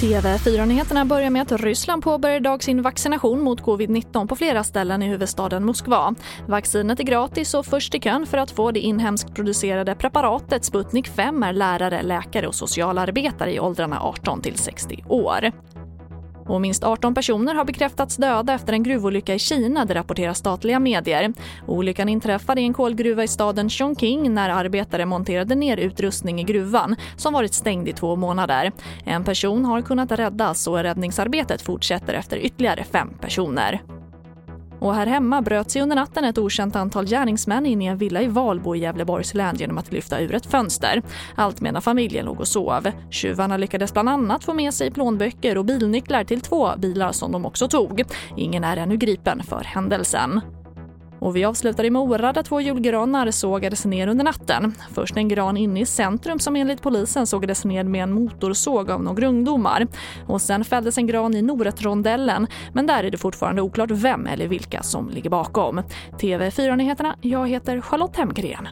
TV4-nyheterna börjar med att Ryssland påbörjar idag sin vaccination mot covid-19 på flera ställen i huvudstaden Moskva. Vaccinet är gratis och först i kön för att få det inhemskt producerade preparatet Sputnik 5 är lärare, läkare och socialarbetare i åldrarna 18 till 60 år. Och minst 18 personer har bekräftats döda efter en gruvolycka i Kina, det rapporterar statliga medier. Olyckan inträffade i en kolgruva i staden Chongqing när arbetare monterade ner utrustning i gruvan som varit stängd i två månader. En person har kunnat räddas och räddningsarbetet fortsätter efter ytterligare fem personer. Och här hemma bröt sig under natten ett okänt antal gärningsmän in i en villa i Valbo i Gävleborgs län genom att lyfta ur ett fönster. Allt medan familjen låg och sov. Tjuvarna lyckades bland annat få med sig plånböcker och bilnycklar till två bilar som de också tog. Ingen är ännu gripen för händelsen. Och vi avslutar i Mora där två julgranar sågades ner under natten. Först en gran inne i centrum som enligt polisen sågades ner med en motorsåg av några ungdomar. Och sen fälldes en gran i Noretrondellen men där är det fortfarande oklart vem eller vilka som ligger bakom. TV4-nyheterna, jag heter Charlotte Hemgren.